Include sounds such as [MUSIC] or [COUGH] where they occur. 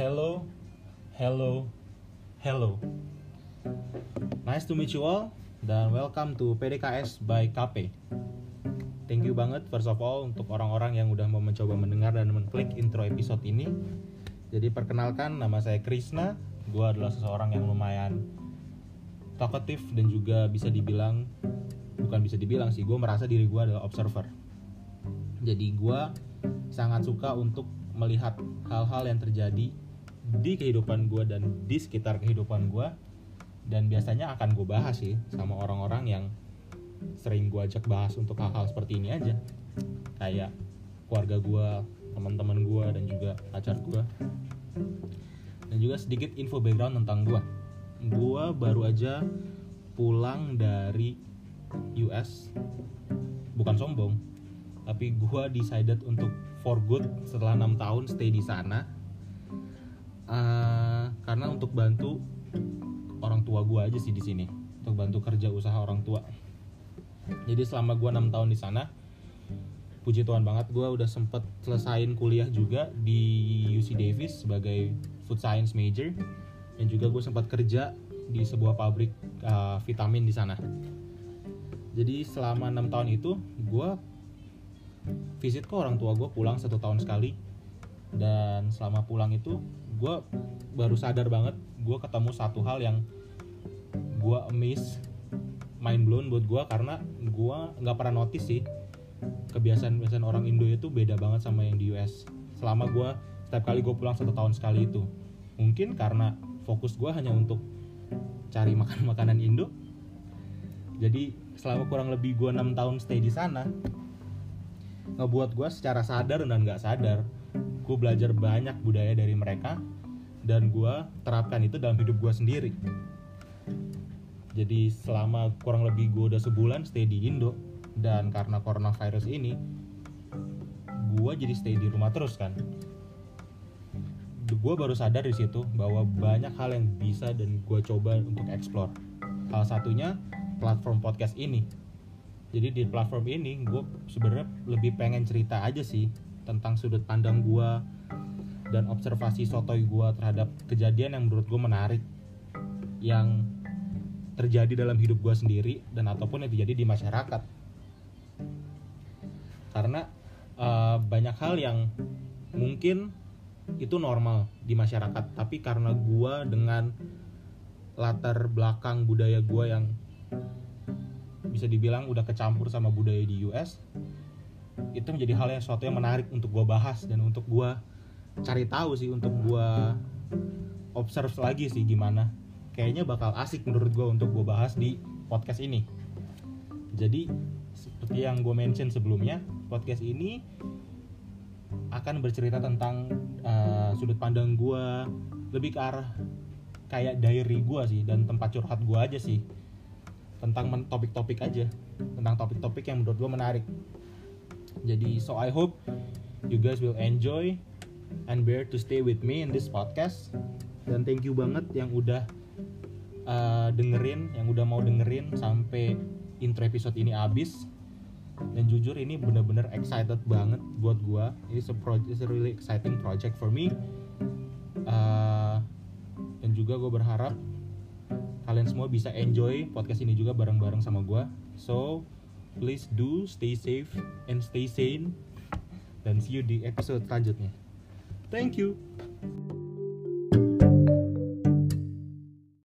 Hello, hello, hello. Nice to meet you all dan welcome to PDKS by KP. Thank you banget first of all untuk orang-orang yang udah mau mencoba mendengar dan mengklik intro episode ini. Jadi perkenalkan nama saya Krisna. Gue adalah seseorang yang lumayan talkative dan juga bisa dibilang bukan bisa dibilang sih gue merasa diri gue adalah observer jadi gue sangat suka untuk melihat hal-hal yang terjadi di kehidupan gue dan di sekitar kehidupan gue dan biasanya akan gue bahas sih sama orang-orang yang sering gue ajak bahas untuk hal-hal seperti ini aja. Kayak keluarga gue teman-teman gue dan juga pacar gue dan juga sedikit info background tentang gue gue baru aja pulang dari US bukan sombong tapi gue decided untuk for good setelah enam tahun stay di sana uh, karena untuk bantu orang tua gue aja sih di sini. Untuk bantu kerja usaha orang tua. Jadi selama gue enam tahun di sana puji Tuhan banget gue udah sempet selesain kuliah juga di UC Davis sebagai food science major. Dan juga gue sempat kerja di sebuah pabrik uh, vitamin di sana. Jadi selama enam tahun itu gue visit ke orang tua gue pulang satu tahun sekali dan selama pulang itu gue baru sadar banget gue ketemu satu hal yang gue miss mind blown buat gue karena gue nggak pernah notice sih kebiasaan-kebiasaan orang Indo itu beda banget sama yang di US selama gue setiap kali gue pulang satu tahun sekali itu. Mungkin karena fokus gue hanya untuk cari makan [LAUGHS] makanan Indo. Jadi selama kurang lebih gue enam tahun stay di sana ngebuat gue secara sadar dan nggak sadar gue belajar banyak budaya dari mereka dan gue terapkan itu dalam hidup gue sendiri. Jadi selama kurang lebih gue udah sebulan stay di Indo dan karena coronavirus ini gue jadi stay di rumah terus kan. Gue baru sadar di situ bahwa banyak hal yang bisa dan gue coba untuk explore. Salah satunya platform podcast ini. Jadi di platform ini gue sebenarnya lebih pengen cerita aja sih tentang sudut pandang gue dan observasi sotoy gue terhadap kejadian yang menurut gue menarik yang terjadi dalam hidup gue sendiri dan ataupun yang terjadi di masyarakat. Karena uh, banyak hal yang mungkin itu normal di masyarakat tapi karena gue dengan latar belakang budaya gue yang bisa dibilang udah kecampur sama budaya di US itu menjadi hal yang suatu yang menarik untuk gue bahas dan untuk gue cari tahu sih untuk gue observe lagi sih gimana. Kayaknya bakal asik menurut gue untuk gue bahas di podcast ini. Jadi seperti yang gue mention sebelumnya podcast ini akan bercerita tentang uh, sudut pandang gue lebih ke arah kayak diary gue sih dan tempat curhat gue aja sih. Tentang topik-topik aja tentang topik-topik yang menurut gue menarik jadi so I hope you guys will enjoy and bear to stay with me in this podcast. Dan thank you banget yang udah uh, dengerin yang udah mau dengerin sampai intro episode ini habis. Dan jujur ini bener-bener excited banget buat gue ini a, project, a really exciting project for me. Uh, dan juga gue berharap kalian semua bisa enjoy podcast ini juga bareng-bareng sama gue so please do stay safe and stay sane. Dan see you di episode selanjutnya. Thank you